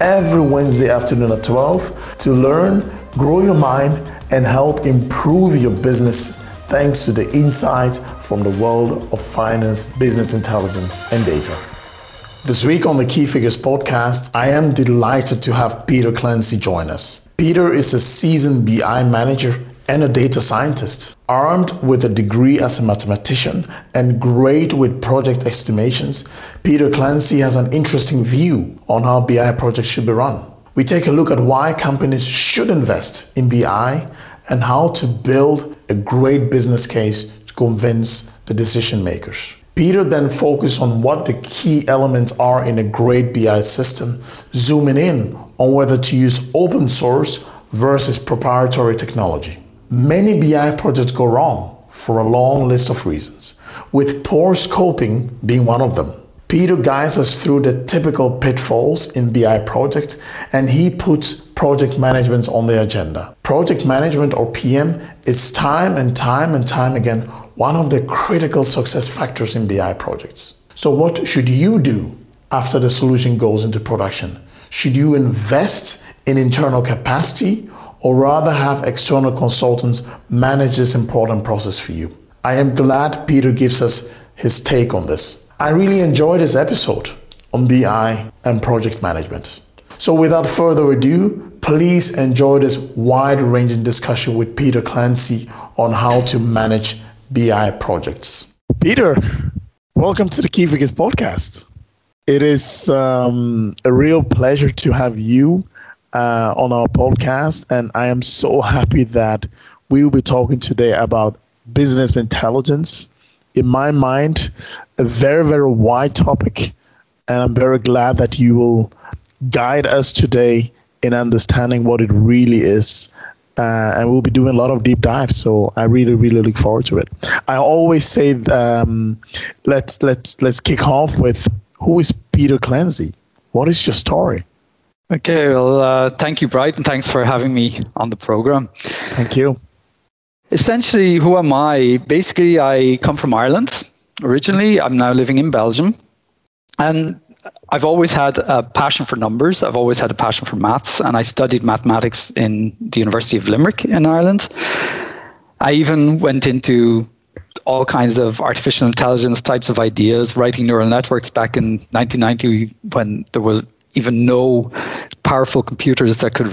every Wednesday afternoon at 12 to learn, grow your mind, and help improve your business thanks to the insights from the world of finance, business intelligence, and data. This week on the Key Figures podcast, I am delighted to have Peter Clancy join us. Peter is a seasoned BI manager and a data scientist. Armed with a degree as a mathematician and great with project estimations, Peter Clancy has an interesting view on how BI projects should be run. We take a look at why companies should invest in BI and how to build a great business case to convince the decision makers. Peter then focuses on what the key elements are in a great BI system, zooming in on whether to use open source versus proprietary technology. Many BI projects go wrong for a long list of reasons, with poor scoping being one of them. Peter guides us through the typical pitfalls in BI projects and he puts project management on the agenda. Project management or PM is time and time and time again one of the critical success factors in BI projects. So, what should you do after the solution goes into production? Should you invest in internal capacity or rather have external consultants manage this important process for you. I am glad Peter gives us his take on this. I really enjoyed this episode on BI and project management. So, without further ado, please enjoy this wide ranging discussion with Peter Clancy on how to manage BI projects. Peter, welcome to the Key Figures podcast. It is um, a real pleasure to have you uh, on our podcast, and I am so happy that we will be talking today about business intelligence. In my mind, a very, very wide topic, and I'm very glad that you will guide us today in understanding what it really is. Uh, and we'll be doing a lot of deep dives, so I really, really look forward to it. I always say, um, let's let's let's kick off with who is Peter Clancy? What is your story? Okay, well, uh, thank you, Bright, and thanks for having me on the program. Thank you. Essentially, who am I? Basically, I come from Ireland originally. I'm now living in Belgium. And I've always had a passion for numbers. I've always had a passion for maths, and I studied mathematics in the University of Limerick in Ireland. I even went into all kinds of artificial intelligence types of ideas, writing neural networks back in 1990 when there was even no powerful computers that could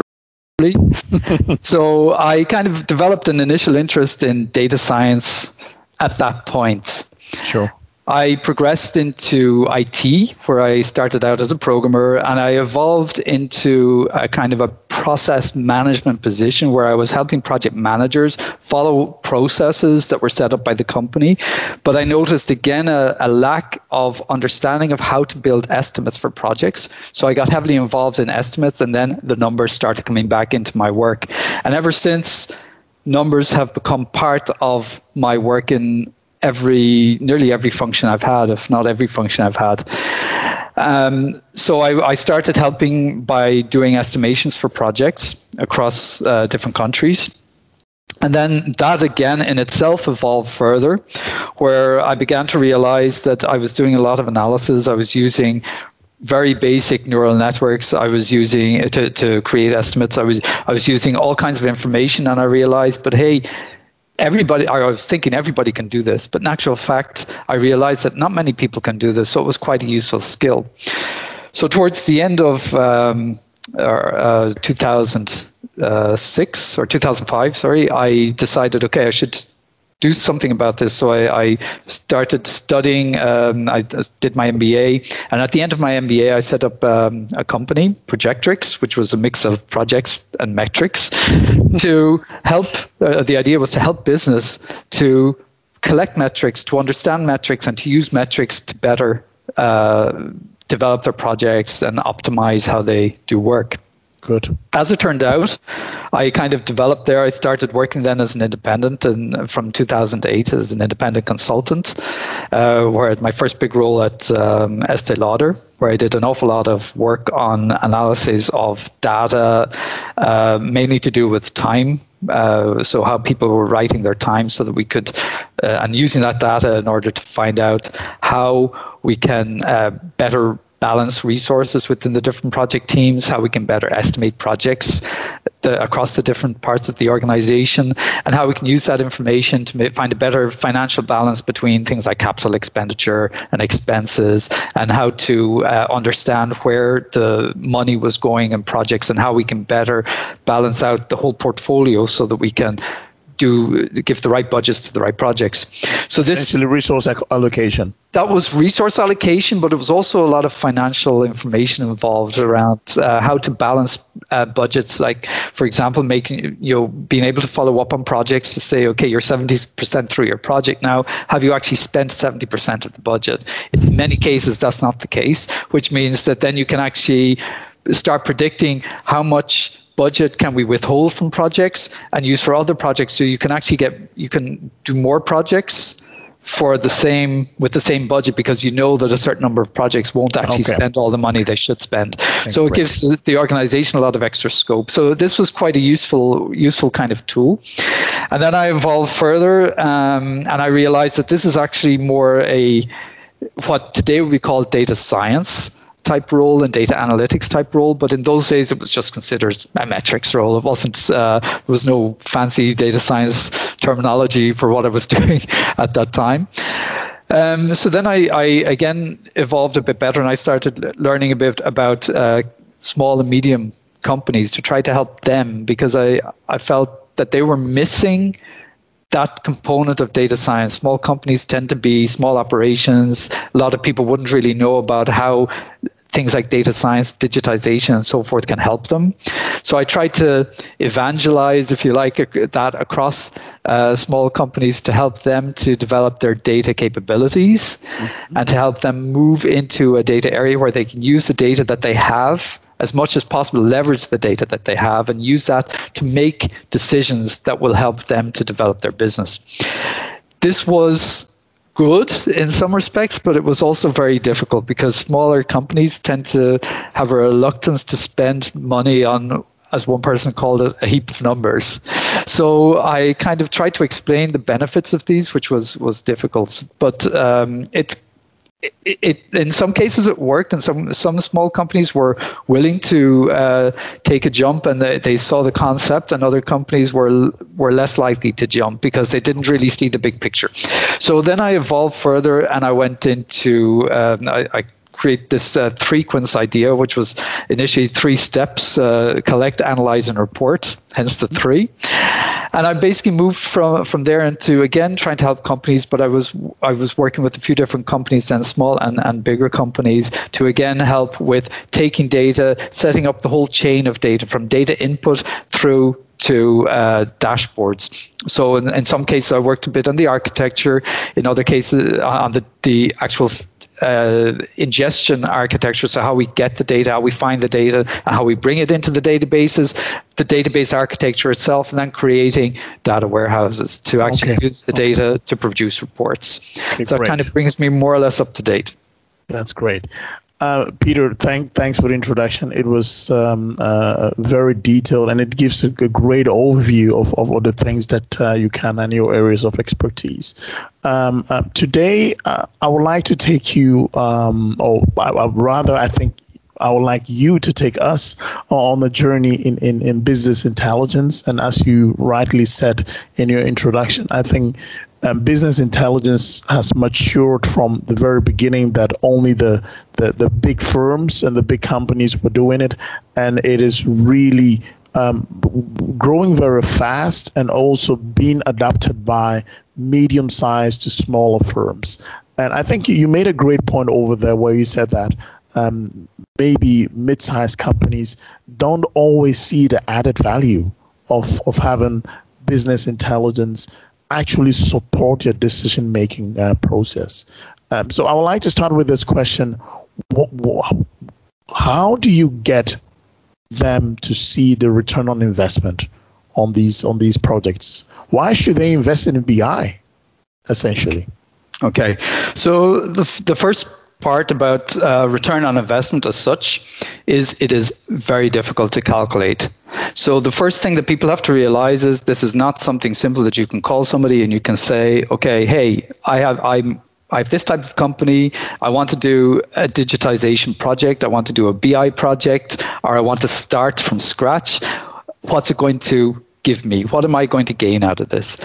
really so I kind of developed an initial interest in data science at that point. Sure. I progressed into IT, where I started out as a programmer, and I evolved into a kind of a process management position where I was helping project managers follow processes that were set up by the company. But I noticed again a, a lack of understanding of how to build estimates for projects. So I got heavily involved in estimates, and then the numbers started coming back into my work. And ever since, numbers have become part of my work in every nearly every function I've had, if not every function I've had. Um, so I, I, started helping by doing estimations for projects across uh, different countries. And then that again in itself evolved further, where I began to realize that I was doing a lot of analysis. I was using very basic neural networks I was using to, to create estimates. I was I was using all kinds of information and I realized, but hey, everybody i was thinking everybody can do this but in actual fact i realized that not many people can do this so it was quite a useful skill. So towards the end of um, uh, 2006 or 2005 sorry i decided okay i should do something about this. So I, I started studying. Um, I did my MBA, and at the end of my MBA, I set up um, a company, Projectrix, which was a mix of projects and metrics, to help. Uh, the idea was to help business to collect metrics, to understand metrics, and to use metrics to better uh, develop their projects and optimize how they do work. Good. As it turned out, I kind of developed there. I started working then as an independent, and from 2008 as an independent consultant, uh, where I had my first big role at um, Estee Lauder, where I did an awful lot of work on analysis of data, uh, mainly to do with time. Uh, so how people were writing their time, so that we could, uh, and using that data in order to find out how we can uh, better balance resources within the different project teams, how we can better estimate projects the, across the different parts of the organization, and how we can use that information to find a better financial balance between things like capital expenditure and expenses, and how to uh, understand where the money was going in projects and how we can better balance out the whole portfolio so that we can do give the right budgets to the right projects. So this essentially resource allocation. That was resource allocation, but it was also a lot of financial information involved around uh, how to balance uh, budgets. Like, for example, making you know being able to follow up on projects to say, okay, you're seventy percent through your project now. Have you actually spent seventy percent of the budget? In many cases, that's not the case, which means that then you can actually start predicting how much budget can we withhold from projects and use for other projects so you can actually get you can do more projects for the same with the same budget because you know that a certain number of projects won't actually okay. spend all the money they should spend. So it gives the, the organization a lot of extra scope. So this was quite a useful useful kind of tool. And then I evolved further um, and I realized that this is actually more a what today we call data science type role and data analytics type role, but in those days it was just considered a metrics role. It wasn't. Uh, there was no fancy data science terminology for what I was doing at that time. Um, so then I, I, again evolved a bit better, and I started learning a bit about uh, small and medium companies to try to help them because I I felt that they were missing that component of data science. Small companies tend to be small operations. A lot of people wouldn't really know about how things like data science, digitization, and so forth can help them. So I try to evangelize, if you like, that across uh, small companies to help them to develop their data capabilities mm-hmm. and to help them move into a data area where they can use the data that they have as much as possible leverage the data that they have and use that to make decisions that will help them to develop their business. This was good in some respects, but it was also very difficult because smaller companies tend to have a reluctance to spend money on as one person called it, a heap of numbers. So I kind of tried to explain the benefits of these, which was was difficult. But um, it's it, it, in some cases it worked and some some small companies were willing to uh, take a jump and they, they saw the concept and other companies were were less likely to jump because they didn't really see the big picture. So then i evolved further and i went into um, I, I create this uh, Threequence idea, which was initially three steps uh, collect, analyze, and report, hence the three. And I basically moved from, from there into again trying to help companies, but I was I was working with a few different companies and small and, and bigger companies to again help with taking data, setting up the whole chain of data from data input through to uh, dashboards. So in, in some cases, I worked a bit on the architecture. In other cases, on the, the actual uh, ingestion architecture, so how we get the data, how we find the data, and how we bring it into the databases, the database architecture itself, and then creating data warehouses to actually okay. use the data to produce reports. Okay, so that great. kind of brings me more or less up to date. That's great. Uh, Peter, thank, thanks for the introduction. It was um, uh, very detailed and it gives a, a great overview of, of all the things that uh, you can and your areas of expertise. Um, uh, today, uh, I would like to take you, um, or rather, I think I would like you to take us on the journey in, in, in business intelligence. And as you rightly said in your introduction, I think um, business intelligence has matured from the very beginning that only the, the, the big firms and the big companies were doing it. And it is really um, growing very fast and also being adopted by medium sized to smaller firms. And I think you made a great point over there where you said that um, maybe mid sized companies don't always see the added value of, of having business intelligence actually support your decision making uh, process. Um, so I would like to start with this question what, what, How do you get them to see the return on investment on these on these projects? Why should they invest in BI, essentially? Okay, so the the first part about uh, return on investment as such is it is very difficult to calculate. So the first thing that people have to realize is this is not something simple that you can call somebody and you can say, okay, hey, I have I'm I have this type of company. I want to do a digitization project. I want to do a BI project, or I want to start from scratch. What's it going to give me? What am I going to gain out of this?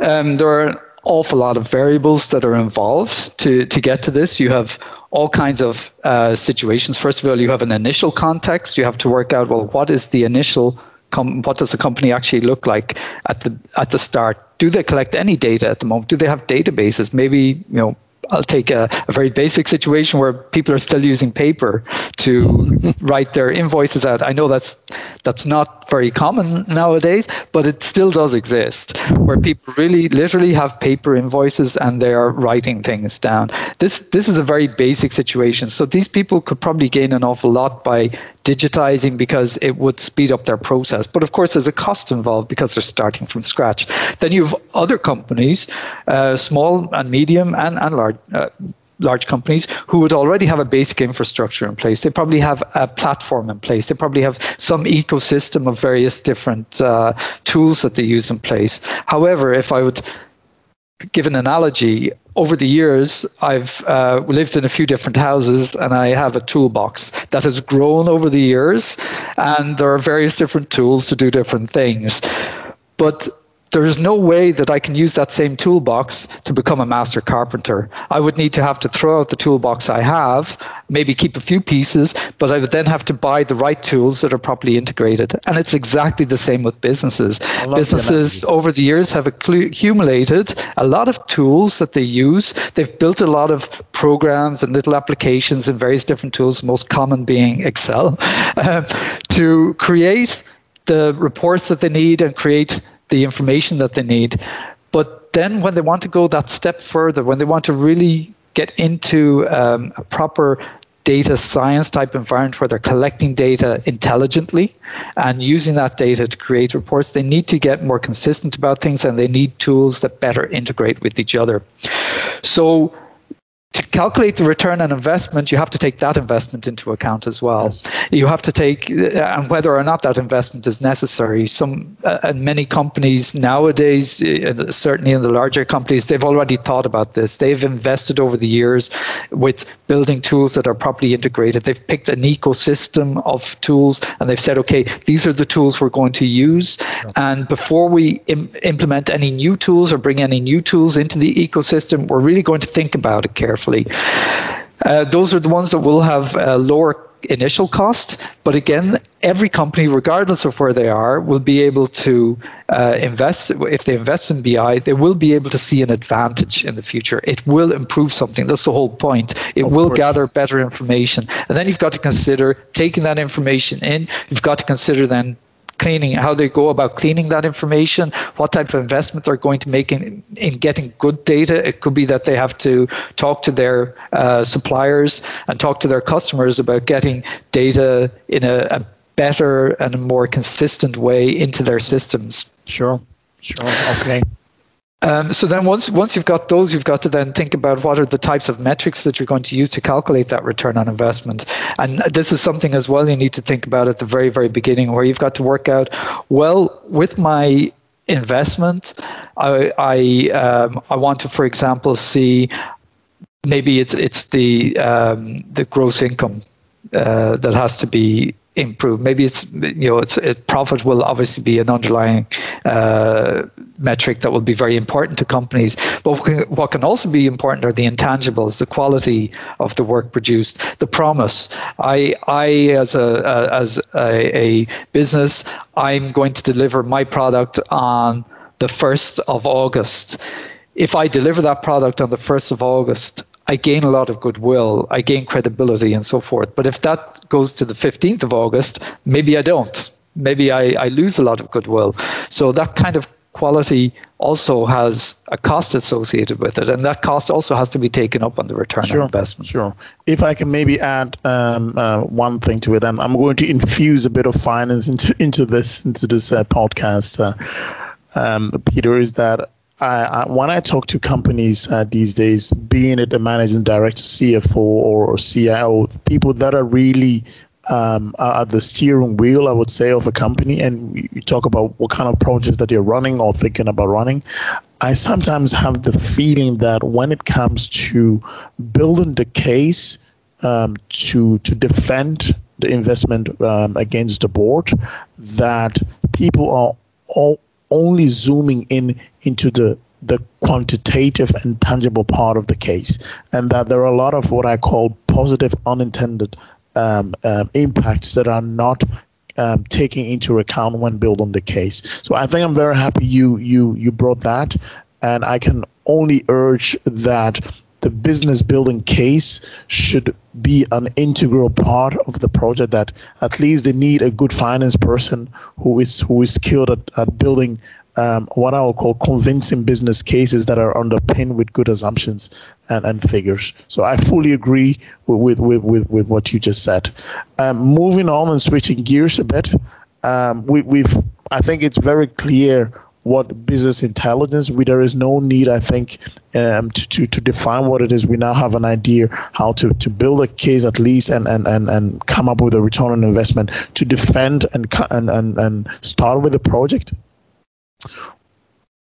Um, there are awful lot of variables that are involved to, to get to this. You have all kinds of uh, situations. First of all, you have an initial context. You have to work out, well, what is the initial Com- what does the company actually look like at the at the start? Do they collect any data at the moment? Do they have databases? Maybe you know I'll take a, a, very basic situation where people are still using paper to write their invoices out. I know that's that's not very common nowadays, but it still does exist where people really literally have paper invoices and they are writing things down. This this is a very basic situation. So these people could probably gain an awful lot by digitizing because it would speed up their process. But of course, there's a cost involved because they're starting from scratch. Then you have other companies, uh, small and medium and, and large. Uh, large companies who would already have a basic infrastructure in place. They probably have a platform in place. They probably have some ecosystem of various different uh, tools that they use in place. However, if I would give an analogy, over the years, I've uh, lived in a few different houses and I have a toolbox that has grown over the years, and there are various different tools to do different things. But there is no way that I can use that same toolbox to become a master carpenter. I would need to have to throw out the toolbox I have, maybe keep a few pieces, but I would then have to buy the right tools that are properly integrated. And it's exactly the same with businesses. Businesses over the years have accumulated a lot of tools that they use. They've built a lot of programs and little applications and various different tools, most common being Excel, uh, to create the reports that they need and create the information that they need. But then when they want to go that step further, when they want to really get into um, a proper data science type environment where they're collecting data intelligently and using that data to create reports, they need to get more consistent about things and they need tools that better integrate with each other. So to calculate the return on investment, you have to take that investment into account as well. Yes. You have to take uh, and whether or not that investment is necessary. Some uh, and many companies nowadays, uh, certainly in the larger companies, they've already thought about this. They've invested over the years with building tools that are properly integrated. They've picked an ecosystem of tools and they've said, okay, these are the tools we're going to use. And before we Im- implement any new tools or bring any new tools into the ecosystem, we're really going to think about it carefully Uh, those are the ones that will have a lower initial cost, but again, every company, regardless of where they are, will be able to uh, invest. If they invest in BI, they will be able to see an advantage in the future. It will improve something. That's the whole point. It of will course. gather better information. And then you've got to consider taking that information in. You've got to consider then cleaning, how they go about cleaning that information, what type of investment they're going to make in, in getting good data. It could be that they have to talk to their uh, suppliers and talk to their customers about getting data in a, a better and a more consistent way into their systems. Sure, sure, okay. Um, so then once once you've got those, you've got to then think about what are the types of metrics that you're going to use to calculate that return on investment. And this is something as well you need to think about at the very very beginning, where you've got to work out well with my investment. I I, um, I want to, for example, see maybe it's it's the um, the gross income uh, that has to be improve. Maybe it's you know it's it, profit will obviously be an underlying uh, metric that will be very important to companies. But what can, what can, also be important are the intangibles, the quality of the work produced, the promise. I I as a, a as a, a business, I'm going to deliver my product on the first of August. If I deliver that product on the first of August, I gain a lot of goodwill, I gain credibility and so forth. But if that goes to the 15th of August, maybe I don't. Maybe I, I lose a lot of goodwill. So that kind of quality also has a cost associated with it, and that cost also has to be taken up on the return sure, on investment. Sure. If I can maybe add um, uh, one thing to it, and I'm going to infuse a bit of finance into into this into this uh, podcast, uh, um, Peter, is that I, I, when I talk to companies uh, these days, being it a managing director, CFO, or CIO, people that are really um, at the steering wheel, I would say, of a company, and you talk about what kind of projects that you're running or thinking about running. I sometimes have the feeling that when it comes to building the case um, to to defend the investment um, against the board, that people are all only zooming in into the the quantitative and tangible part of the case, and that there are a lot of what I call positive unintended um, um, impacts that are not um, taking into account when building the case. So I think I'm very happy you you you brought that, and I can only urge that the business building case should be an integral part of the project that at least they need a good finance person who is who is skilled at, at building um, what I will call convincing business cases that are underpinned with good assumptions and, and figures. So I fully agree with, with, with, with what you just said. Um, moving on and switching gears a bit, um, we, we've I think it's very clear what business intelligence. We, there is no need, I think, um, to, to, to define what it is. We now have an idea how to, to build a case at least and, and, and, and come up with a return on investment to defend and, and, and, and start with a project.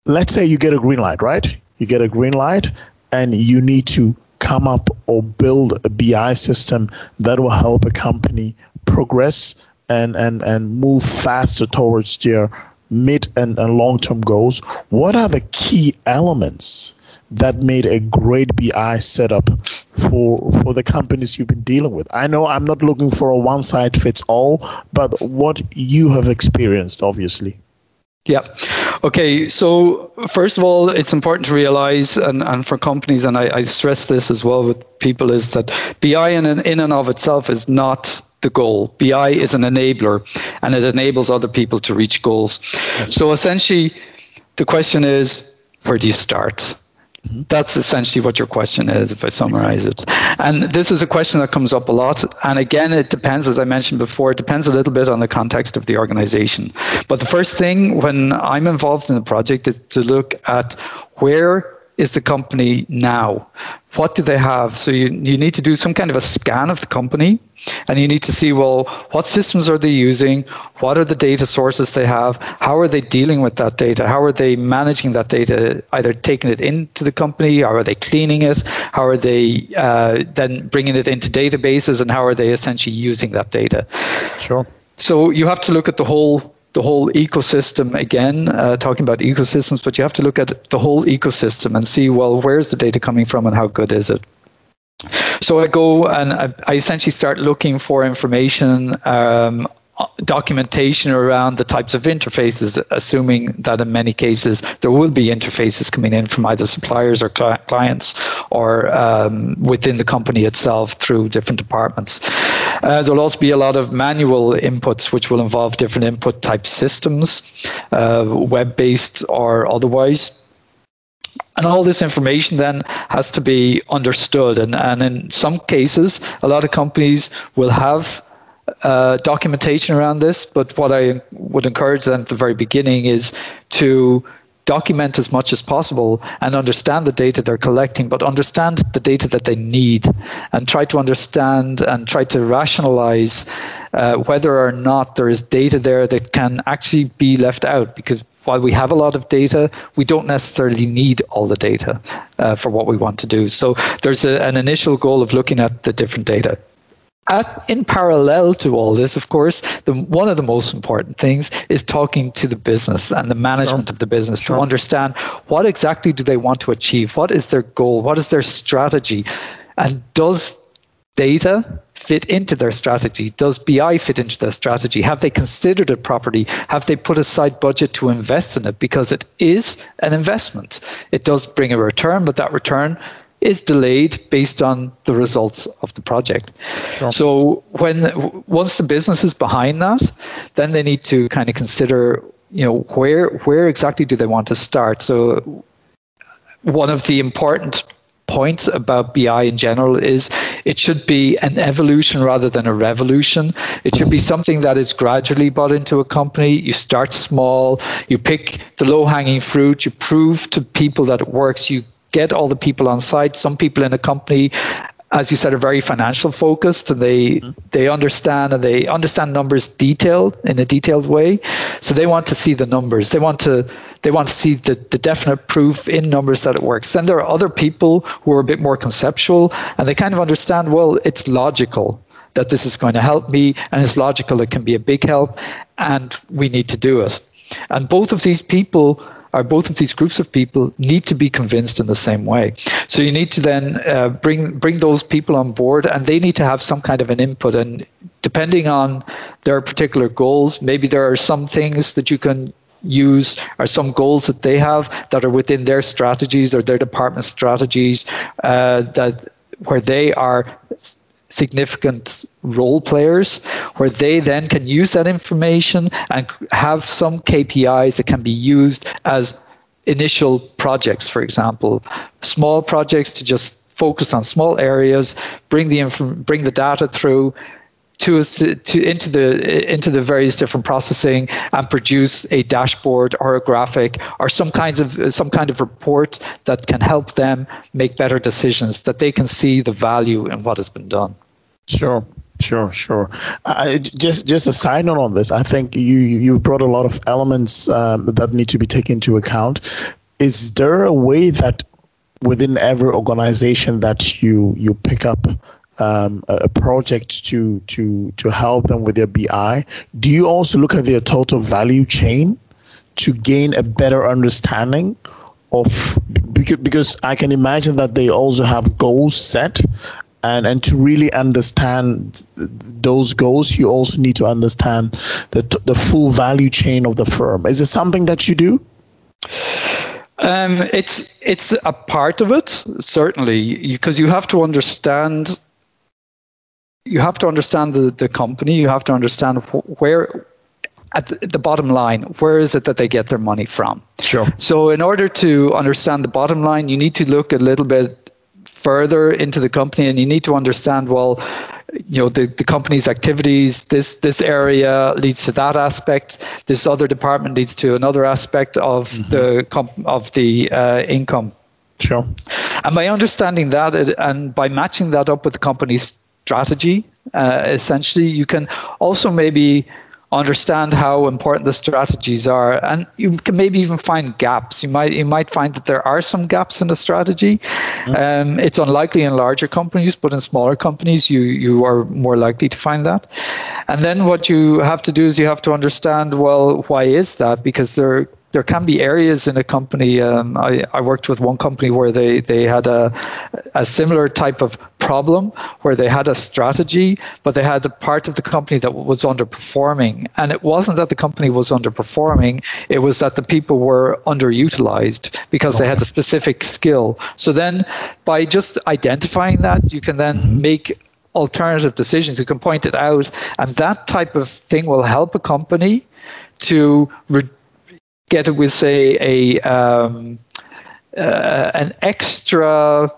Let's say you get a green light, right? You get a green light and you need to come up or build a BI system that will help a company progress and, and, and move faster towards their mid and, and long term goals, what are the key elements that made a great BI setup for for the companies you've been dealing with? I know I'm not looking for a one size fits all, but what you have experienced, obviously. Yeah. Okay. So first of all, it's important to realize, and, and for companies, and I, I stress this as well with people, is that BI in, in and of itself is not the goal. BI is an enabler and it enables other people to reach goals. Yes. So essentially, the question is where do you start? That's essentially what your question is, if I summarize exactly. it. And this is a question that comes up a lot. And again, it depends, as I mentioned before, it depends a little bit on the context of the organization. But the first thing when I'm involved in the project is to look at where is the company now? What do they have? So you, you need to do some kind of a scan of the company and you need to see, well, what systems are they using? What are the data sources they have? How are they dealing with that data? How are they managing that data? Either taking it into the company, or are they cleaning it? How are they uh, then bringing it into databases and how are they essentially using that data? Sure. So you have to look at the whole the whole ecosystem again, uh, talking about ecosystems, but you have to look at the whole ecosystem and see, well, where's the data coming from and how good is it? So I go and I, I essentially start looking for information um, documentation around the types of interfaces, assuming that in many cases there will be interfaces coming in from either suppliers or cl- clients or um, within the company itself through different departments. Uh, there'll also be a lot of manual inputs, which will involve different input type systems, uh, web based or otherwise. And all this information then has to be understood. And, and in some cases, a lot of companies will have uh, documentation around this, but what I would encourage them at the very beginning is to document as much as possible and understand the data they're collecting, but understand the data that they need and try to understand and try to rationalize uh, whether or not there is data there that can actually be left out because while we have a lot of data, we don't necessarily need all the data uh, for what we want to do. So there's a, an initial goal of looking at the different data. At, in parallel to all this, of course, the, one of the most important things is talking to the business and the management sure. of the business sure. to understand what exactly do they want to achieve, what is their goal, what is their strategy, and does data fit into their strategy? Does BI fit into their strategy? Have they considered it properly? Have they put aside budget to invest in it? Because it is an investment. It does bring a return, but that return is delayed based on the results of the project. Sure. So when once the business is behind that, then they need to kind of consider, you know, where where exactly do they want to start. So one of the important points about BI in general is it should be an evolution rather than a revolution. It should be something that is gradually brought into a company. You start small, you pick the low hanging fruit, you prove to people that it works, you get all the people on site. Some people in a company as you said, are very financial focused and they mm-hmm. they understand and they understand numbers detailed in a detailed way. So they want to see the numbers. They want to they want to see the, the definite proof in numbers that it works. Then there are other people who are a bit more conceptual and they kind of understand, well, it's logical that this is going to help me and it's logical it can be a big help and we need to do it. And both of these people are both of these groups of people need to be convinced in the same way. So you need to then uh, bring bring those people on board, and they need to have some kind of an input. And depending on their particular goals, maybe there are some things that you can use or some goals that they have that are within their strategies or their department strategies uh, that where they are significant role players where they then can use that information and have some KPIs that can be used as initial projects, for example, small projects to just focus on small areas, bring the inf- bring the data through, to, to into the into the various different processing and produce a dashboard or a graphic or some kinds of some kind of report that can help them make better decisions that they can see the value in what has been done sure Sure, sure. I, just just a side note on this, I think you you've brought a lot of elements um, that need to be taken into account. Is there a way that within every organization that you you pick up um, a project to to to help them with their BI, do you also look at their total value chain to gain a better understanding of because I can imagine that they also have goals set and and to really understand those goals you also need to understand the the full value chain of the firm. Is it something that you do? Um, it's it's a part of it certainly because you have to understand you have to understand the, the company. You have to understand where, at the, the bottom line, where is it that they get their money from? Sure. So, in order to understand the bottom line, you need to look a little bit further into the company and you need to understand well you know the, the company's activities this this area leads to that aspect this other department leads to another aspect of mm-hmm. the comp- of the uh, income sure and by understanding that and by matching that up with the company's strategy. Uh, essentially, you can also maybe understand how important the strategies are and you can maybe even find gaps you might you might find that there are some gaps in the strategy mm-hmm. um, it's unlikely in larger companies but in smaller companies you you are more likely to find that and then what you have to do is you have to understand well why is that because there there can be areas in a company. Um, I, I worked with one company where they, they had a, a similar type of problem where they had a strategy, but they had a part of the company that was underperforming. And it wasn't that the company was underperforming, it was that the people were underutilized because okay. they had a specific skill. So then by just identifying that, you can then mm-hmm. make alternative decisions. You can point it out, and that type of thing will help a company to reduce get it with say a um, uh, an extra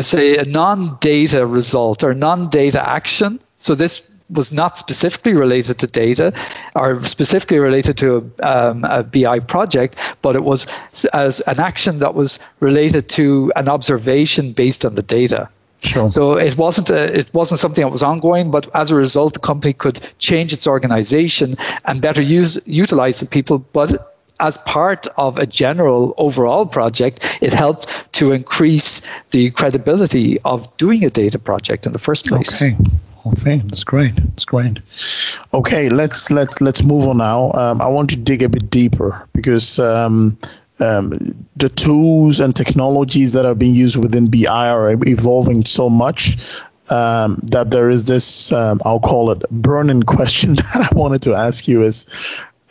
say a non-data result or non-data action so this was not specifically related to data or specifically related to a, um, a, BI project, but it was as an action that was related to an observation based on the data. Sure. So it wasn't a, it wasn't something that was ongoing, but as a result, the company could change its organization and better use utilize the people, but as part of a general overall project, it helped to increase the credibility of doing a data project in the first place. Okay. Okay, that's great. That's great. Okay, let's let's let's move on now. Um, I want to dig a bit deeper because um, um, the tools and technologies that are being used within BI are evolving so much um, that there is this um, I'll call it burning question that I wanted to ask you is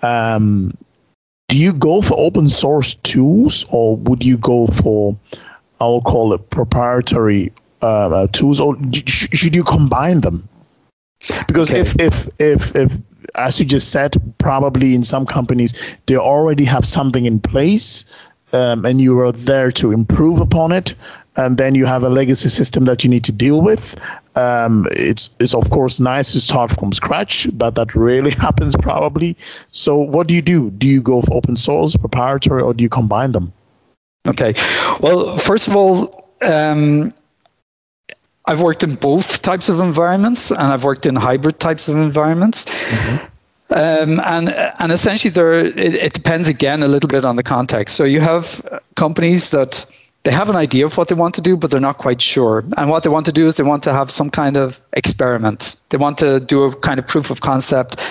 um, do you go for open source tools or would you go for I'll call it proprietary uh, uh tools or should you combine them because okay. if if if if as you just said probably in some companies they already have something in place um, and you are there to improve upon it and then you have a legacy system that you need to deal with. Um, it's it's of course nice to start from scratch, but that rarely happens probably. So what do you do? Do you go for open source, proprietary, or do you combine them? Okay, well, first of all. Um, I've worked in both types of environments, and I've worked in hybrid types of environments. Mm-hmm. Um, and and essentially, there it, it, depends again a little bit on the context. So you have companies that they have an idea of what they want to do, but they're not quite sure. And what they want to do is they want to have some kind of experiment. They want to do a kind of proof of concept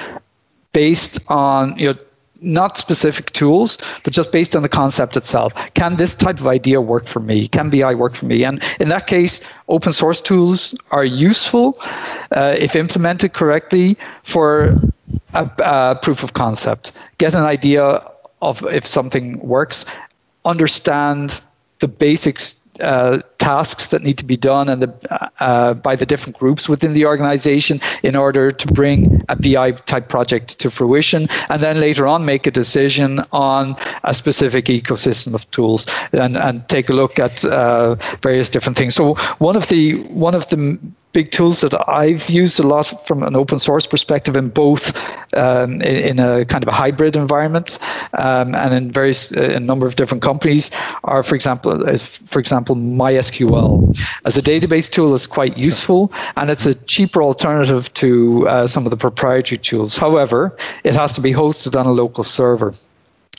based on you know not specific tools, but just based on the concept itself. Can this type of idea work for me? Can BI work for me? And in that case, open source tools are useful uh, if implemented correctly for a, a proof of concept. Get an idea of if something works, understand the basics uh, tasks that need to be done and the, uh, by the different groups within the organization in order to bring a BI type project to fruition, and then later on make a decision on a specific ecosystem of tools and, and take a look at uh, various different things. So one of the one of the big tools that I've used a lot from an open source perspective in both um, in, in, a kind of a hybrid environment um, and in various uh, a number of different companies are, for example, uh, for example, MySQL as a database tool is quite useful and it's a cheaper alternative to uh, some of the proprietary tools. However, it has to be hosted on a local server.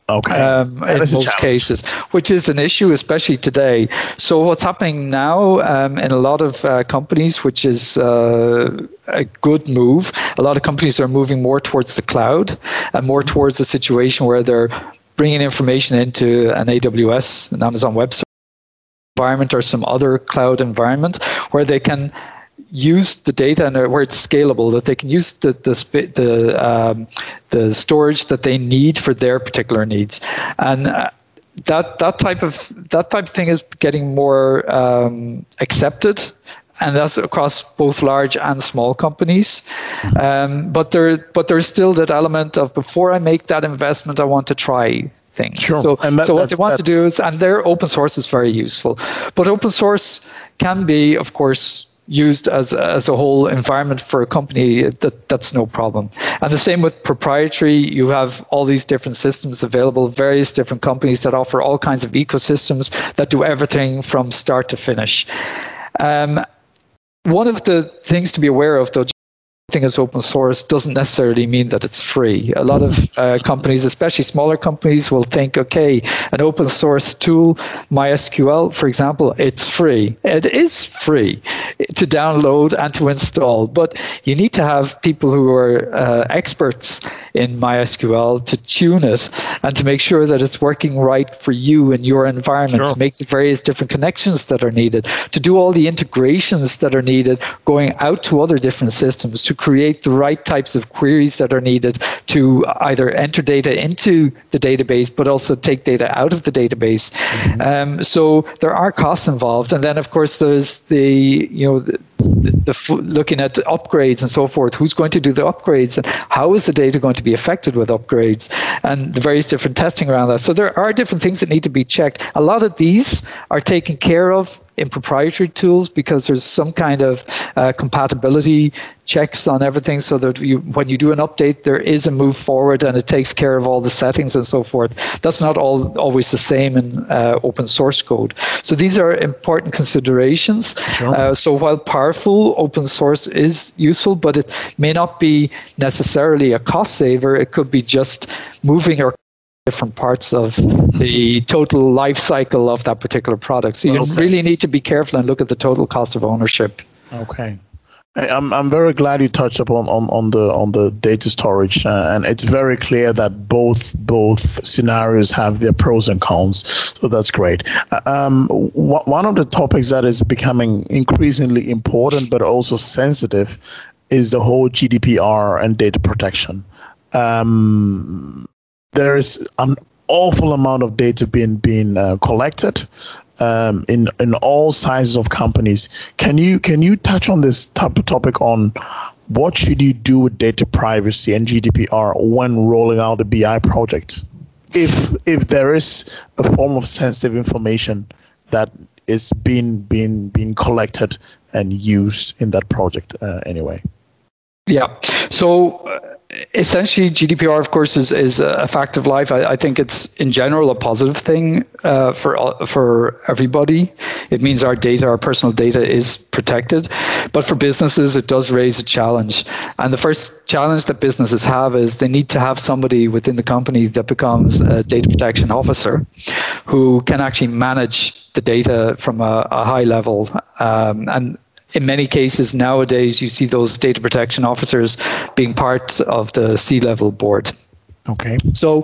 Okay. Um, in most cases, which is an issue, especially today. So what's happening now um, in a lot of uh, companies, which is uh, a good move, a lot of companies are moving more towards the cloud and more towards the situation where they're bringing information into an AWS, an Amazon Web Service environment, or some other cloud environment, where they can use the data and where it's scalable, that they can use the the the, um, the storage that they need for their particular needs, and. Uh, that that type of that type of thing is getting more um, accepted and that's across both large and small companies. Um, but there, but there's still that element of before I make that investment, I want to try things. Sure. So, that, so what they want to do is, and their open source is very useful, but open source can be, of course, used as as a whole environment for a company, that that's no problem. And the same with proprietary. You have all these different systems available, various different companies that offer all kinds of ecosystems that do everything from start to finish. Um, one of the things to be aware of, though, thing as open source doesn't necessarily mean that it's free. A lot of uh, companies, especially smaller companies, will think, okay, an open source tool, MySQL, for example, it's free. It is free to download and to install, but you need to have people who are uh, experts in MySQL to tune it and to make sure that it's working right for you and your environment, sure. to make the various different connections that are needed, to do all the integrations that are needed going out to other different systems, to create the right types of queries that are needed to either enter data into the database, but also take data out of the database. Mm-hmm. Um, so there are costs involved, and then of course there's the you know the, the, looking at upgrades and so forth. Who's going to do the upgrades, and how is the data going to be affected with upgrades, and the various different testing around that. So there are different things that need to be checked. A lot of these are taken care of in proprietary tools because there's some kind of uh, compatibility checks on everything so that you, when you do an update, there is a move forward and it takes care of all the settings and so forth. That's not all always the same in uh, open source code. So these are important considerations. Sure. Uh, so while powerful, open source is useful, but it may not be necessarily a cost saver. It could be just moving your different parts of the total life cycle of that particular product. So you really need to be careful and look at the total cost of ownership. Okay. I'm I'm very glad you touched upon on, on the on the data storage, uh, and it's very clear that both both scenarios have their pros and cons. So that's great. Uh, um, w- one of the topics that is becoming increasingly important but also sensitive is the whole GDPR and data protection. Um, there is an awful amount of data being being uh, collected um, in in all sizes of companies. Can you can you touch on this type of topic on what should you do with data privacy and GDPR when rolling out a BI project? If if there is a form of sensitive information that is being being being collected and used in that project uh, anyway. Yeah. So. Uh, essentially GDPR, of course, is, is a fact of life. I, I think it's in general a positive thing uh, for for everybody. It means our data, our personal data, is protected. But for businesses, it does raise a challenge. And the first challenge that businesses have is they need to have somebody within the company that becomes a data protection officer, who can actually manage the data from a, a high level. Um, and in many cases nowadays, you see those data protection officers being part of the C level board. Okay. So,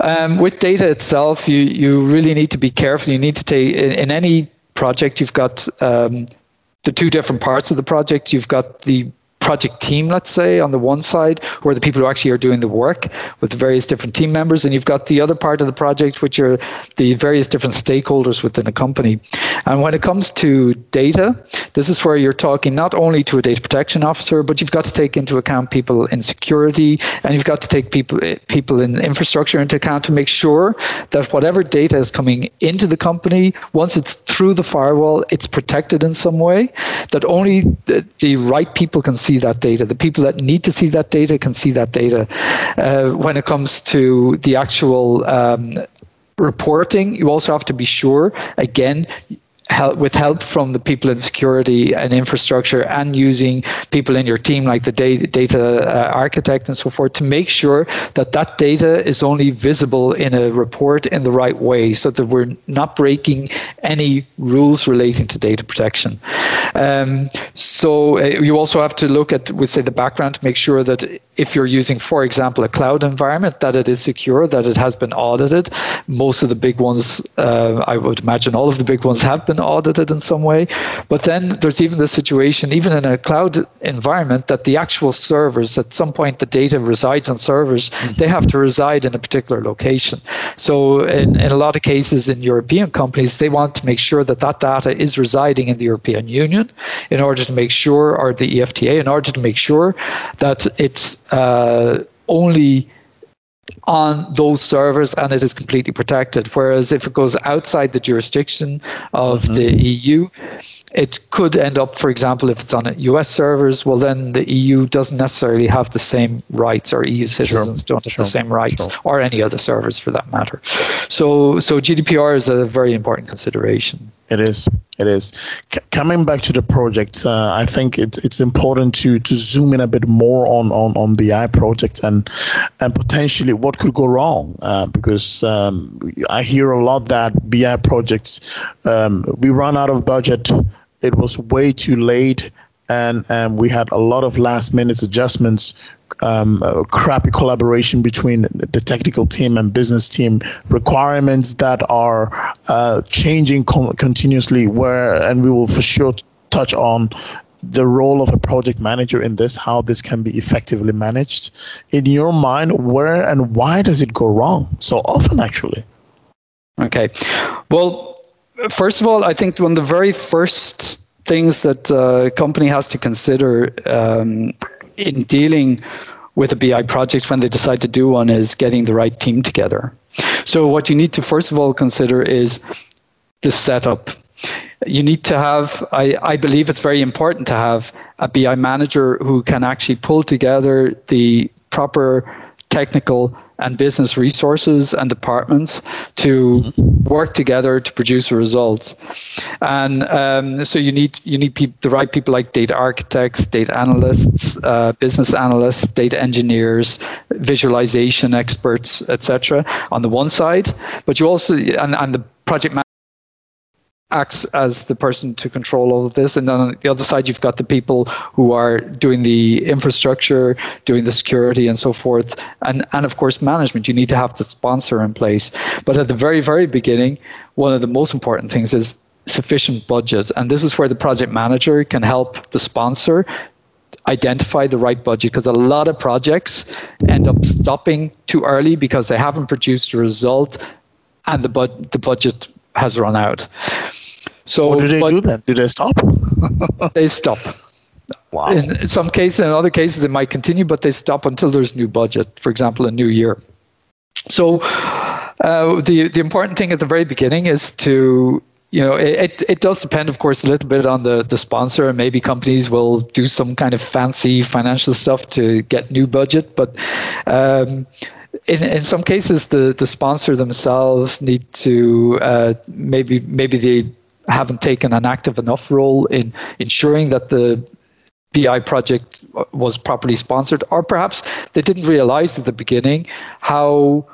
um, with data itself, you, you really need to be careful. You need to take, in, in any project, you've got um, the two different parts of the project. You've got the project team, let's say, on the one side, who are the people who actually are doing the work with the various different team members, and you've got the other part of the project, which are the various different stakeholders within a company. And when it comes to data, this is where you're talking not only to a data protection officer, but you've got to take into account people in security, and you've got to take people people in infrastructure into account to make sure that whatever data is coming into the company, once it's through the firewall, it's protected in some way, that only the, the right people can see see that data. The people that need to see that data can see that data. Uh, when it comes to the actual um, reporting, you also have to be sure, again, help with help from the people in security and infrastructure and using people in your team like the data, data uh, architect and so forth to make sure that that data is only visible in a report in the right way so that we're not breaking any rules relating to data protection um, so uh, you also have to look at we say the background to make sure that if you're using for example a cloud environment that it is secure that it has been audited most of the big ones uh, i would imagine all of the big ones have been audited in some way. But then there's even the situation, even in a cloud environment, that the actual servers, at some point, the data resides on servers, mm-hmm. they have to reside in a particular location. So, in, in a lot of cases in European companies, they want to make sure that that data is residing in the European Union in order to make sure, or the EFTA, in order to make sure that it's uh, only on those servers and it is completely protected. Whereas if it goes outside the jurisdiction of mm-hmm. the EU, it could end up, for example, if it's on US servers, well, then the EU doesn't necessarily have the same rights, or EU citizens sure. don't have sure. the same rights, sure. or any other servers for that matter. So, so GDPR is a very important consideration. It is. It is. C- coming back to the project, uh, I think it's it's important to to zoom in a bit more on on on BI project and and potentially what could go wrong uh, because um, I hear a lot that BI projects um, we run out of budget. It was way too late and and we had a lot of last minute adjustments um, uh, crappy collaboration between the technical team and business team requirements that are uh, changing con- continuously where and we will for sure touch on the role of a project manager in this how this can be effectively managed. In your mind where and why does it go wrong so often actually? Okay. Well first of all i think one of the very first things that a company has to consider um, in dealing with a BI project when they decide to do one is getting the right team together. So, what you need to first of all consider is the setup. You need to have, I, I believe it's very important to have a BI manager who can actually pull together the proper technical and business resources and departments to mm-hmm. work together to produce results. And um, so you need you need pe- the right people like data architects, data analysts, uh, business analysts, data engineers, visualization experts, etc. On the one side, but you also and, and the project acts as the person to control all of this. And then on the other side, you've got the people who are doing the infrastructure, doing the security, and so forth. And, and of course, management. You need to have the sponsor in place. But at the very, very beginning, one of the most important things is sufficient budget. And this is where the project manager can help the sponsor identify the right budget because a lot of projects end up stopping too early because they haven't produced a result and the, bud- the budget has run out. So what do they do then? Do they stop? they stop. Wow. In some cases, in other cases, they might continue, but they stop until there's new budget. For example, a new year. So uh, the the important thing at the very beginning is to you know it, it does depend of course a little bit on the the sponsor and maybe companies will do some kind of fancy financial stuff to get new budget but um, in, in some cases the the sponsor themselves need to uh, maybe maybe they haven't taken an active enough role in ensuring that the BI project was properly sponsored, or perhaps they didn't realize at the beginning how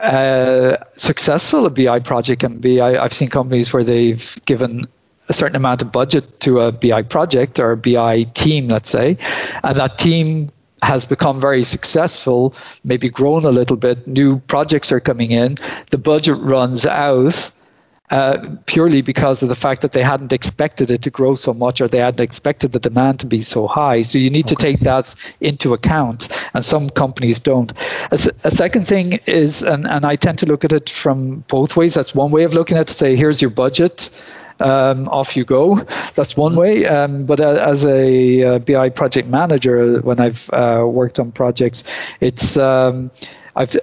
uh, successful a BI project can be. I, have seen companies where they've given a certain amount of budget to a BI project or a BI team, let's say, and that team has become very successful, maybe grown a little bit, new projects are coming in, the budget runs out uh, purely because of the fact that they hadn't expected it to grow so much or they hadn't expected the demand to be so high. So you need okay. to take that into account, and some companies don't. A, a second thing is, and, and I tend to look at it from both ways. That's one way of looking at it to say, here's your budget. Um, off you go. That's one way. Um, but uh, as a uh, BI project manager, when I've uh, worked on projects, it's um, I've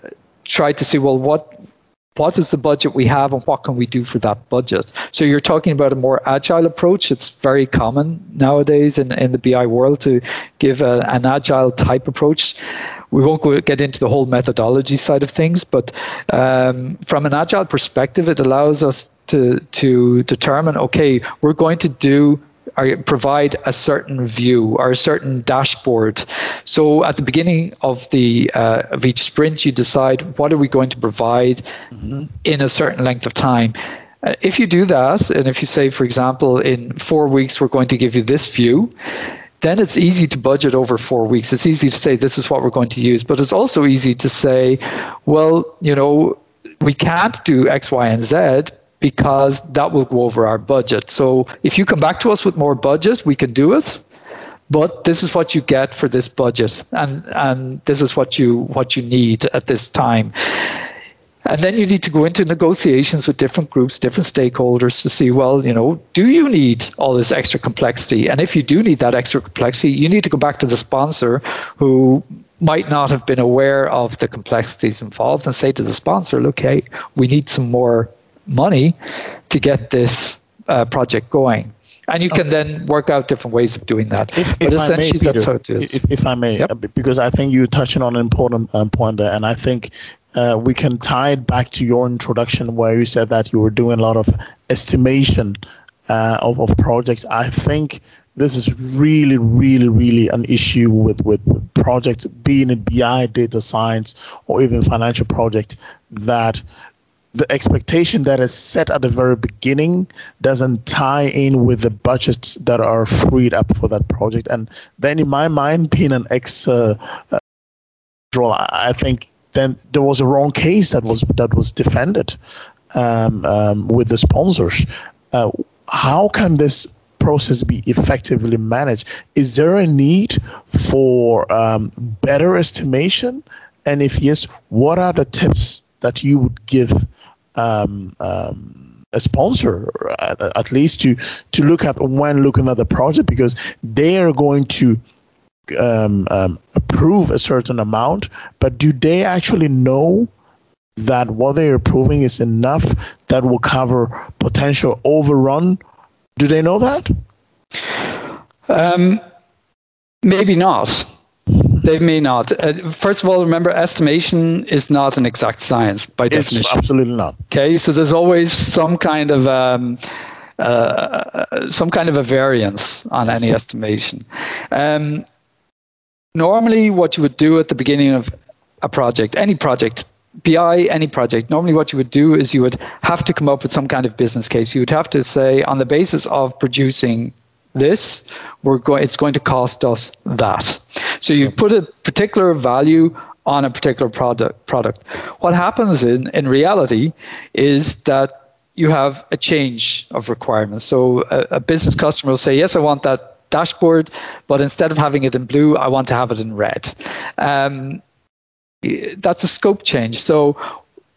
tried to see well what what is the budget we have and what can we do for that budget? So you're talking about a more agile approach. It's very common nowadays in, in the BI world to give a, an agile type approach. We won't go, get into the whole methodology side of things, but um, from an agile perspective, it allows us to to determine okay, we're going to do or provide a certain view or a certain dashboard. So at the beginning of the uh, of each sprint, you decide what are we going to provide mm-hmm. in a certain length of time. Uh, if you do that, and if you say, for example, in four weeks we're going to give you this view, then it's easy to budget over four weeks. It's easy to say this is what we're going to use, but it's also easy to say, well, you know, we can't do X, Y, and Z, because that will go over our budget. So if you come back to us with more budget, we can do it. But this is what you get for this budget, and and this is what you what you need at this time. And then you need to go into negotiations with different groups, different stakeholders to see, well, you know, do you need all this extra complexity? And if you do need that extra complexity, you need to go back to the sponsor who might not have been aware of the complexities involved and say to the sponsor, look, hey, we need some more money to get this uh, project going. And you can okay. then work out different ways of doing that. If, but if essentially, I may, Peter, that's how it is. If, if I may, yep. Uh, because I think you're touching on an important um, point there, and I think uh, we can tie it back to your introduction where you said that you were doing a lot of estimation uh, of, of projects. I think this is really, really, really an issue with, with projects, being it BI, data science, or even financial projects, that the expectation that is set at the very beginning doesn't tie in with the budgets that are freed up for that project. And then, in my mind, being an ex uh, uh, I think then there was a wrong case that was that was defended um, um, with the sponsors. Uh, how can this process be effectively managed? Is there a need for um, better estimation? And if yes, what are the tips that you would give um, um, a sponsor at, at, least to to look at when looking at the project because they are going to um, um, approve a certain amount, but do they actually know that what they're approving is enough that will cover potential overrun? Do they know that? Um, maybe not. They may not. Uh, first of all, remember, estimation is not an exact science by it's definition. Absolutely not. Okay, so there's always some kind of um, uh, some kind of a variance on any estimation. Um, normally, what you would do at the beginning of a project, any project, BI, any project, normally what you would do is you would have to come up with some kind of business case. You would have to say, on the basis of producing this, we're going, it's going to cost us that. So you put a particular value on a particular product. Product. What happens in in reality is that you have a change of requirements. So a, a business customer will say, "Yes, I want that dashboard, but instead of having it in blue, I want to have it in red." Um, that's a scope change. So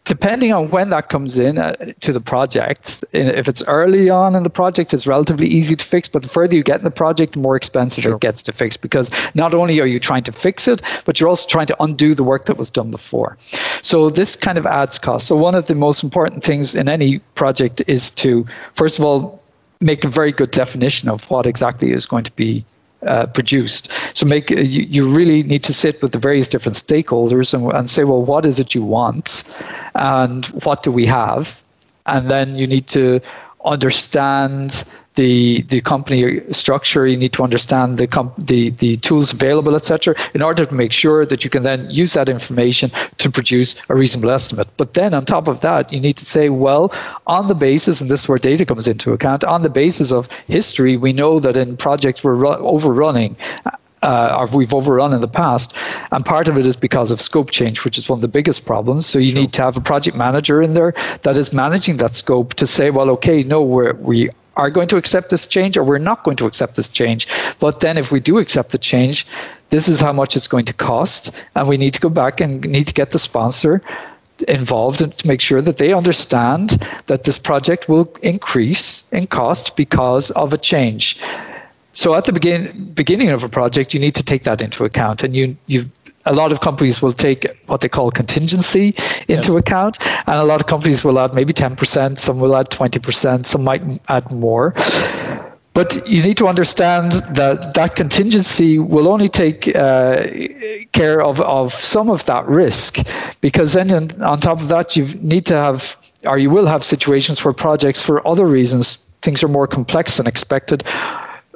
depending on when that comes in uh, to the project, if it's early on in the project, it's relatively easy to fix. But the further you get in the project, the more expensive sure. it gets to fix because not only are you trying to fix it, but you're also trying to undo the work that was done before. So this kind of adds cost. So one of the most important things in any project is to, first of all, make a very good definition of what exactly is going to be uh, produced. So make you, you really need to sit with the various different stakeholders and, and say, well, what is it you want, and what do we have, and then you need to understand the the company structure. You need to understand the comp- the the tools available, etc., in order to make sure that you can then use that information to produce a reasonable estimate. But then on top of that, you need to say, well, on the basis, and this is where data comes into account, on the basis of history, we know that in projects we're ru- overrunning. Uh, we've overrun in the past. And part of it is because of scope change, which is one of the biggest problems. So you sure. need to have a project manager in there that is managing that scope to say, well, okay, no, we're, we are going to accept this change or we're not going to accept this change. But then if we do accept the change, this is how much it's going to cost. And we need to go back and need to get the sponsor involved and to make sure that they understand that this project will increase in cost because of a change. So at the begin, beginning of a project, you need to take that into account, and you you a lot of companies will take what they call contingency into yes. account, and a lot of companies will add maybe 10%, some will add 20%, some might add more. But you need to understand that that contingency will only take uh, care of, of some of that risk, because then on top of that, you need to have, or you will have situations where projects, for other reasons, things are more complex than expected.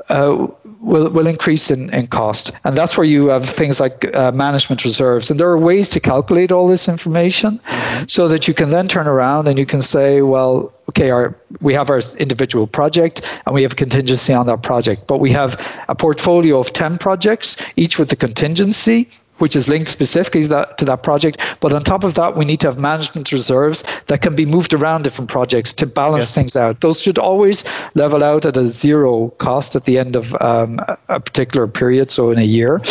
Uh, will will increase in, in cost, and that's where you have things like uh, management reserves, and there are ways to calculate all this information, mm-hmm. so that you can then turn around and you can say, well, okay, our we have our individual project and we have a contingency on that project, but we have a portfolio of ten projects, each with the contingency which is linked specifically to that, to that project. But on top of that, we need to have management reserves that can be moved around different projects to balance yes. things out. Those should always level out at a zero cost at the end of um, a particular period, so in a year.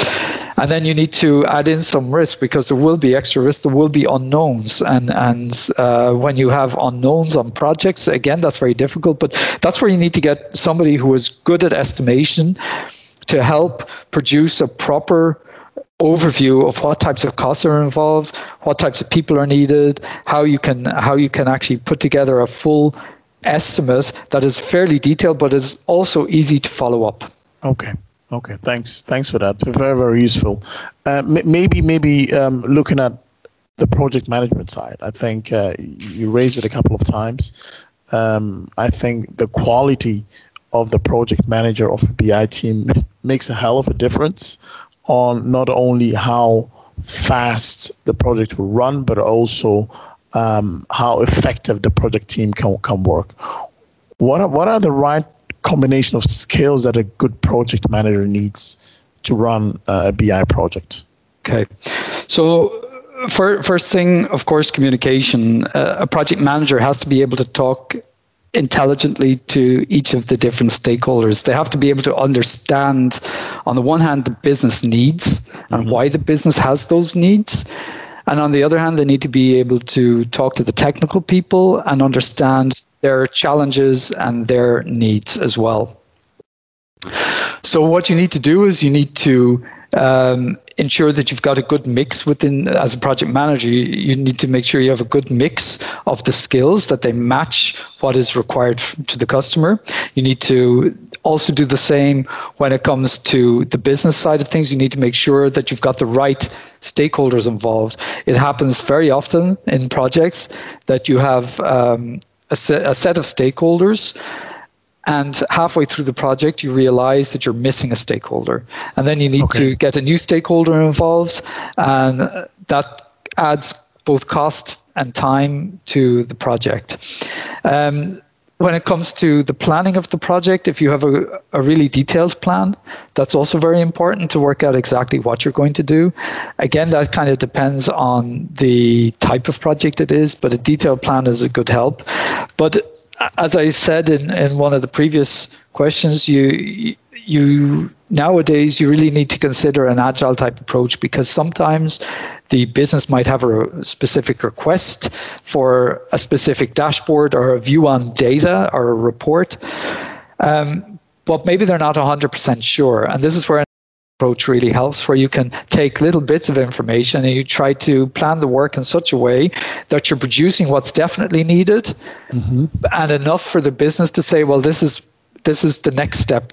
And then you need to add in some risk because there will be extra risk, there will be unknowns. And, and uh, when you have unknowns on projects, again, that's very difficult. But that's where you need to get somebody who is good at estimation to help produce a proper overview of what types of costs are involved, what types of people are needed, how you can how you can actually put together a full estimate that is fairly detailed but is also easy to follow up. Okay. Okay. Thanks. Thanks for that. Very very useful. Uh, m- maybe maybe um, looking at the project management side, I think uh, you raised it a couple of times. Um, I think the quality of the project manager of a BI team makes a hell of a difference on not only how fast the project will run, but also um, how effective the project team can, can work. What are, what are the right combination of skills that a good project manager needs to run a BI project? Okay, so for, first thing, of course, communication. Uh, a project manager has to be able to talk intelligently to each of the different stakeholders. They have to be able to understand, on the one hand, the business needs and mm-hmm. why the business has those needs. And on the other hand, they need to be able to talk to the technical people and understand their challenges and their needs as well. So, what you need to do is you need to um, ensure that you've got a good mix within as a project manager you, need to make sure you have a good mix of the skills that they match what is required to the customer. You need to also do the same when it comes to the business side of things. You need to make sure that you've got the right stakeholders involved. It happens very often in projects that you have um, a, a set of stakeholders and halfway through the project you realize that you're missing a stakeholder and then you need okay. to get a new stakeholder involved and that adds both cost and time to the project. Um, when it comes to the planning of the project, if you have a, a really detailed plan, that's also very important to work out exactly what you're going to do. Again, that kind of depends on the type of project it is, but a detailed plan is a good help. But as I said in, in one of the previous questions, you you nowadays you really need to consider an agile type approach because sometimes the business might have a specific request for a specific dashboard or a view on data or a report. Um, but maybe they're not 100% sure. And this is where approach really helps where you can take little bits of information and you try to plan the work in such a way that you're producing what's definitely needed mm-hmm. and enough for the business to say well this is this is the next step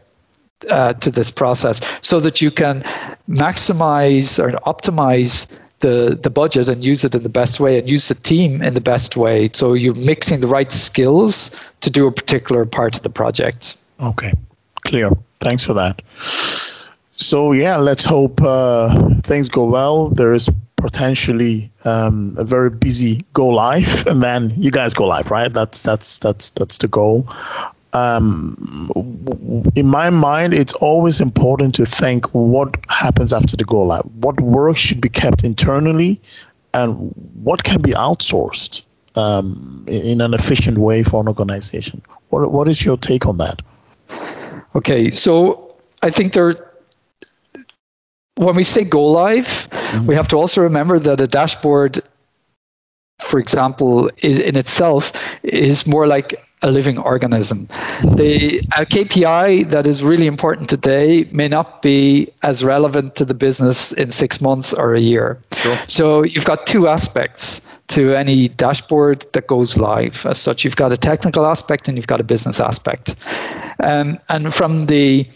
uh, to this process so that you can maximize or optimize the, the budget and use it in the best way and use the team in the best way. So you're mixing the right skills to do a particular part of the project. Okay, clear. Thanks for that. So yeah, let's hope uh, things go well. There is potentially um, a very busy go live, and then you guys go live, right? That's that's that's that's the goal um, in my mind, it's always important to think what happens after the go live. What work should be kept internally, and what can be outsourced um, in an efficient way for an organization. What What is your take on that? Okay, so I think there. When we say go live, mm-hmm. we have to also remember that a dashboard, for example, in itself, is more like a living organism. The a KPI that is really important today may not be as relevant to the business in six months or a year. Sure. So you've got two aspects to any dashboard that goes live. As such, you've got a technical aspect and you've got a business aspect. Um, and from the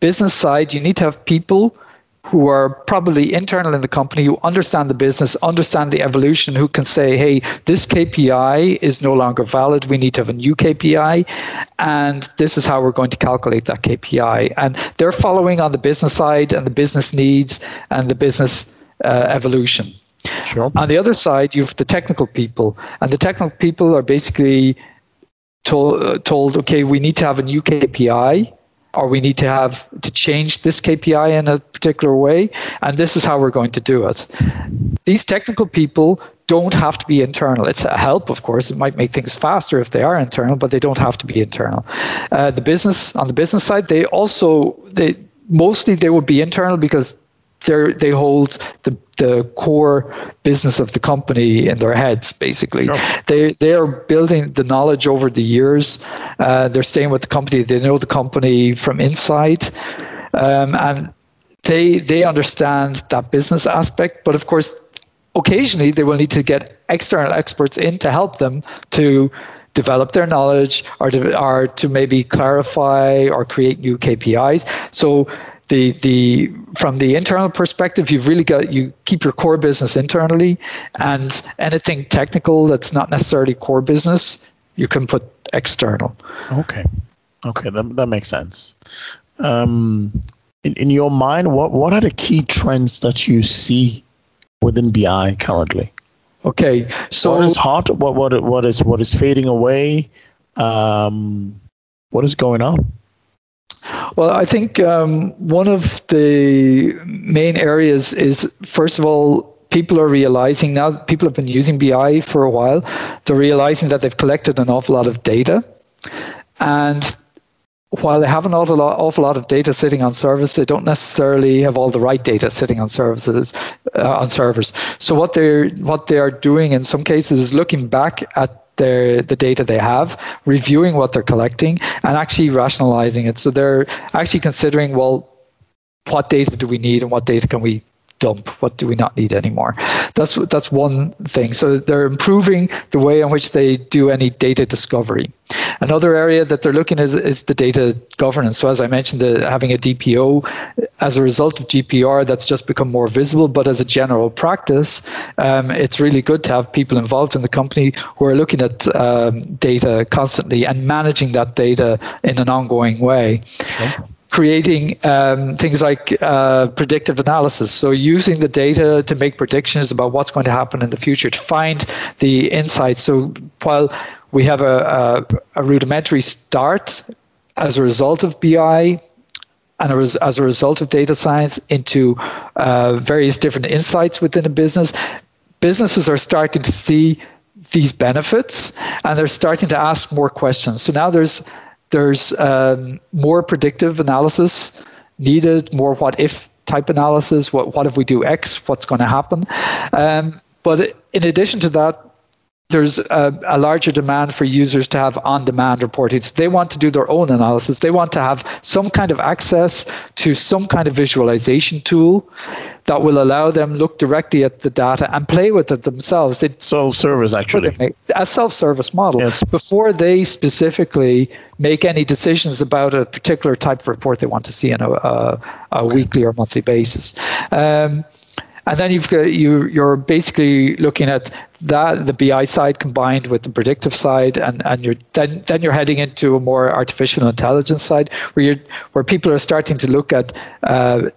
business side, you need to have people who are probably internal in the company who understand the business, understand the evolution, who can say, hey, this KPI is no longer valid. We need to have a new KPI. And this is how we're going to calculate that KPI. And they're following on the business side and the business needs and the business uh, evolution. Sure. On the other side, you have the technical people. And the technical people are basically told, uh, told okay, we need to have a new KPI or we need to have to change this KPI in a particular way, and this is how we're going to do it. These technical people don't have to be internal. It's a help, of course. It might make things faster if they are internal, but they don't have to be internal. Uh, the business on the business side, they also they mostly they would be internal because they they hold the the core business of the company in their heads. Basically, sure. they they are building the knowledge over the years. Uh, they're staying with the company. They know the company from inside, um, and they they understand that business aspect. But of course, occasionally they will need to get external experts in to help them to develop their knowledge or to, or to maybe clarify or create new KPIs. So the the from the internal perspective, you've really got you keep your core business internally, and anything technical that's not necessarily core business, you can put external. Okay, okay, that that makes sense. Um, in in your mind, what what are the key trends that you see within BI currently? Okay, so what is hot? What what what is what is fading away? Um, what is going on? Well, I think um, one of the main areas is, first of all, people are realizing now people have been using BI for a while, they're realizing that they've collected an awful lot of data. And while they have an awful lot, awful lot of data sitting on servers, they don't necessarily have all the right data sitting on services uh, on servers. So what they're what they are doing in some cases is looking back at their the data they have, reviewing what they're collecting, and actually rationalizing it. So they're actually considering, well, what data do we need and what data can we dump? What do we not need anymore? That's that's one thing. So they're improving the way in which they do any data discovery. Another area that they're looking at is the data governance. So as I mentioned, the, having a DPO as a result of GDPR, that's just become more visible. But as a general practice, um, it's really good to have people involved in the company who are looking at um, data constantly and managing that data in an ongoing way. Sure. Creating um, things like uh, predictive analysis. So, using the data to make predictions about what's going to happen in the future, to find the insights. So, while we have a, a, a rudimentary start as a result of BI and as, a result of data science into uh, various different insights within a business, businesses are starting to see these benefits and they're starting to ask more questions. So now there's there's um, more predictive analysis needed, more what if type analysis. What what if we do X? What's going to happen? Um, but in addition to that, there's a, a, larger demand for users to have on-demand reporting. So they want to do their own analysis. They want to have some kind of access to some kind of visualization tool that will allow them look directly at the data and play with it themselves. They, self-service, actually. A self-service model. Yes. Before they specifically make any decisions about a particular type of report they want to see on a, a, a weekly or monthly basis. Um, and then you've got you you're basically looking at that the BI side combined with the predictive side, and, and you're then then you're heading into a more artificial intelligence side where you're where people are starting to look at uh,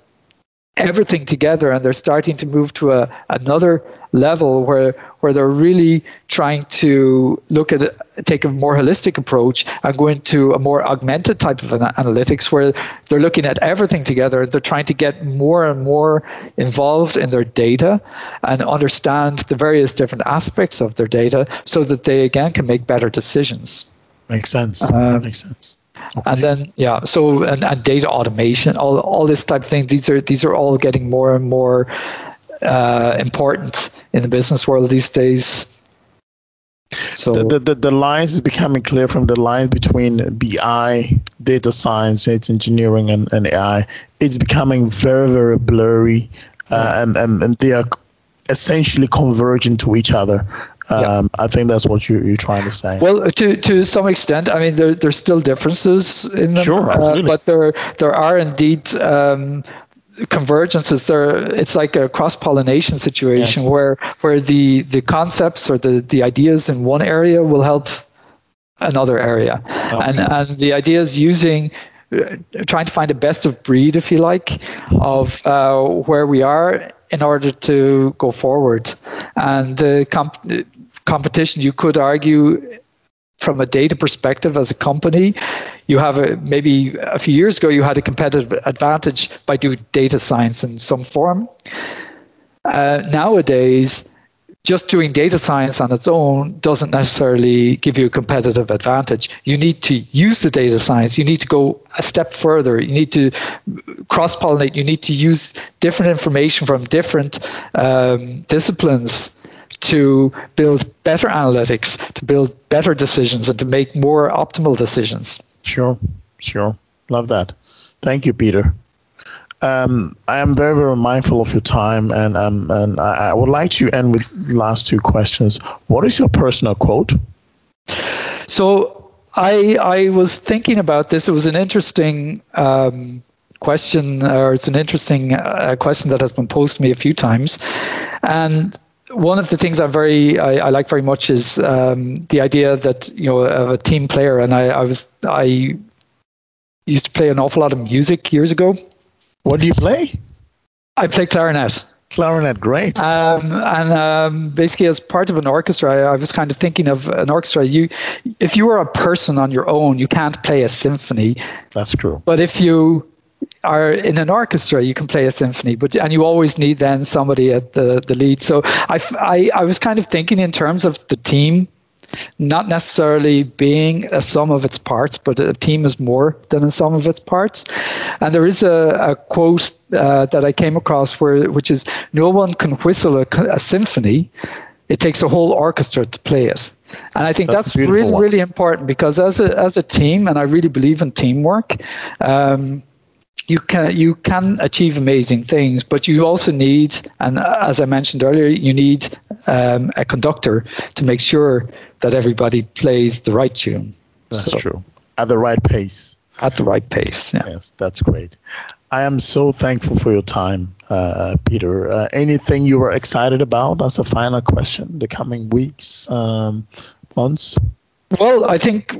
everything together and they're starting to move to a another level where where they're really trying to look at take a more holistic approach and go into a more augmented type of analytics where they're looking at everything together they're trying to get more and more involved in their data and understand the various different aspects of their data so that they again can make better decisions. Makes sense. Um, makes sense Okay. And then yeah, so and, and data automation, all all this type of thing. These are these are all getting more and more uh, important in the business world these days. So the, the, the lines is becoming clear from the lines between BI, data science, data engineering, and, and AI. It's becoming very, very blurry, uh, and, and, and they are essentially converging to each other. Um, yeah. I think that's what you, you're trying to say. Well, to to some extent, I mean, there, there's still differences in them, sure, uh, but there there are indeed um, convergences. There, it's like a cross pollination situation yes. where where the the concepts or the the ideas in one area will help another area, okay. and and the ideas using uh, trying to find a best of breed, if you like, of uh, where we are in order to go forward. And the comp- competition, you could argue, from a data perspective as a company, you have a, maybe a few years ago you had a competitive advantage by doing data science in some form. Uh, nowadays, just doing data science on its own doesn't necessarily give you a competitive advantage. You need to use the data science. You need to go a step further. You need to cross pollinate. You need to use different information from different um, disciplines to build better analytics, to build better decisions, and to make more optimal decisions. Sure, sure. Love that. Thank you, Peter. Um, I am very, very mindful of your time, and um, and I, I would like to end with last two questions. What is your personal quote? So I I was thinking about this. It was an interesting um, question, or it's an interesting uh, question that has been posed to me a few times, and one of the things I'm very I, I like very much is um, the idea that you know of a team player, and I, I was I used to play an awful lot of music years ago, what do you play? I play clarinet. Clarinet, great. Um, and um, basically, as part of an orchestra, I, I, was kind of thinking of an orchestra. You, if you are a person on your own, you can't play a symphony. That's true. But if you are in an orchestra, you can play a symphony. But and you always need then somebody at the the lead. So I, I, I was kind of thinking in terms of the team not necessarily being a sum of its parts, but a team is more than a sum of its parts. And there is a, a quote uh, that I came across where, which is, "No one can whistle a, a, symphony; it takes a whole orchestra to play it." And I think that's, that's really, one. really important because as a as a team, and I really believe in teamwork. Um, you can you can achieve amazing things, but you also need, and as I mentioned earlier, you need um, a conductor to make sure that everybody plays the right tune. That's so, true. At the right pace. At the right pace. Yeah. Yes, that's great. I am so thankful for your time, uh, Peter. Uh, anything you were excited about as a final question? The coming weeks, um, months. Well, I think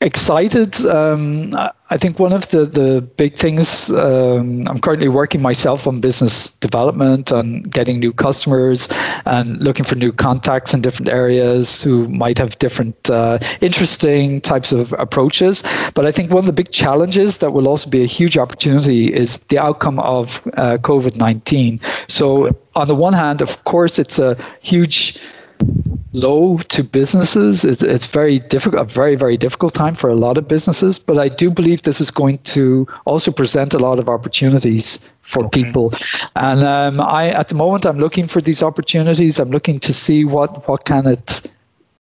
excited. Um, I think one of the, the big things um, I'm currently working myself on business development and getting new customers and looking for new contacts in different areas who might have different uh, interesting types of approaches. But I think one of the big challenges that will also be a huge opportunity is the outcome of uh, COVID 19. So, on the one hand, of course, it's a huge low to businesses. It's, it's very difficult, a very, very difficult time for a lot of businesses. But I do believe this is going to also present a lot of opportunities for okay. people. And um, I, at the moment, I'm looking for these opportunities. I'm looking to see what what can it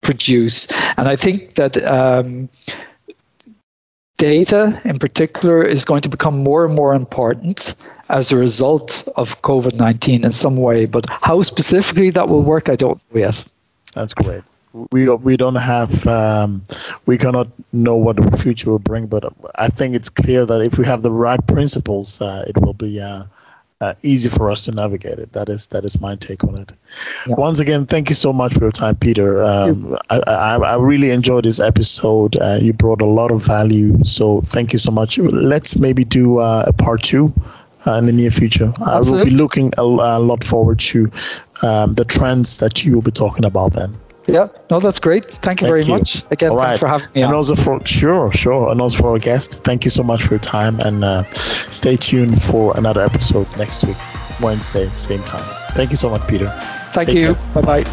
produce. And I think that. Um, data in particular is going to become more and more important as a result of COVID 19 in some way. But how specifically that will work, I don't know yet. That's great. We we don't have um, we cannot know what the future will bring, but I think it's clear that if we have the right principles, uh, it will be uh, uh, easy for us to navigate it. That is that is my take on it. Yeah. Once again, thank you so much for your time, Peter. Um, I, I, I really enjoyed this episode. Uh, you brought a lot of value, so thank you so much. Let's maybe do uh, a part two uh, in the near future. I will be looking a, a lot forward to um, the trends that you will be talking about then. Yeah, no, that's great. Thank you thank very you. much. Again, All thanks right. for having me. And on. also for sure, sure, and also for our guest, thank you so much for your time, and uh, stay tuned for another episode next week, Wednesday, same time. Thank you so much, Peter. Thank Take you. Bye bye.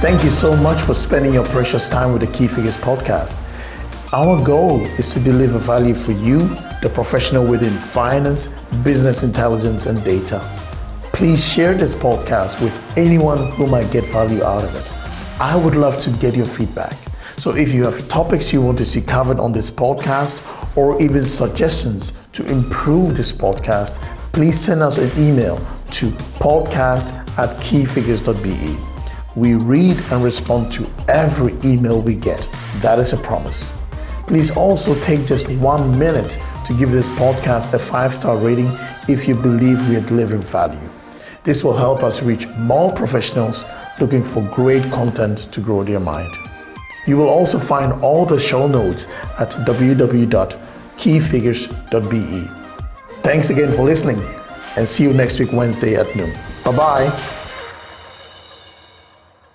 Thank you so much for spending your precious time with the Key Figures podcast. Our goal is to deliver value for you, the professional within finance, business intelligence, and data. Please share this podcast with anyone who might get value out of it. I would love to get your feedback. So if you have topics you want to see covered on this podcast or even suggestions to improve this podcast, please send us an email to podcast at keyfigures.be. We read and respond to every email we get. That is a promise. Please also take just one minute to give this podcast a five star rating if you believe we are delivering value. This will help us reach more professionals looking for great content to grow their mind. You will also find all the show notes at www.keyfigures.be. Thanks again for listening and see you next week, Wednesday at noon. Bye bye.